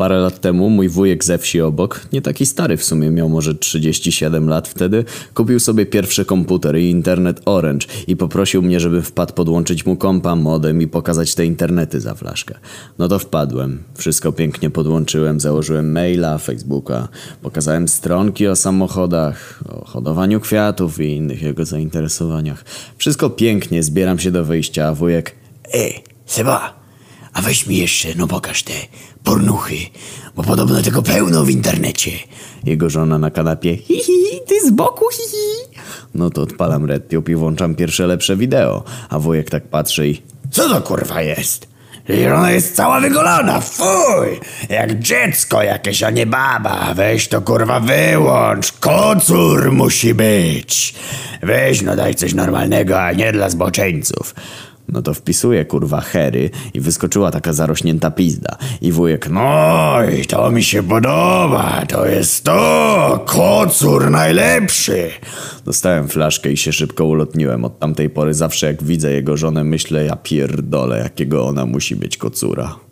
Parę lat temu mój wujek ze wsi obok, nie taki stary w sumie, miał może 37 lat wtedy, kupił sobie pierwszy komputer i internet Orange i poprosił mnie, żebym wpadł podłączyć mu kompa, modem i pokazać te internety za flaszkę. No to wpadłem. Wszystko pięknie podłączyłem, założyłem maila, Facebooka, pokazałem stronki o samochodach, o hodowaniu kwiatów i innych jego zainteresowaniach. Wszystko pięknie, zbieram się do wyjścia, a wujek... Ej, Seba, a weź mi jeszcze, no pokaż te pornuchy, bo podobno tego pełno w internecie. Jego żona na kanapie. Hi, hi, hi, ty z boku, hi, hi. No to odpalam RedTube i włączam pierwsze lepsze wideo. A wujek tak patrzy i... Co to kurwa jest? Przecież ona jest cała wygolona, fuj! Jak dziecko jakieś, a nie baba. Weź to kurwa wyłącz, kocur musi być. Weź no daj coś normalnego, a nie dla zboczeńców. No to wpisuję kurwa hery i wyskoczyła taka zarośnięta pizda. I wujek... No i to mi się podoba, to jest to, kocur najlepszy. Dostałem flaszkę i się szybko ulotniłem. Od tamtej pory zawsze jak widzę jego żonę myślę, ja pierdolę, jakiego ona musi być kocura.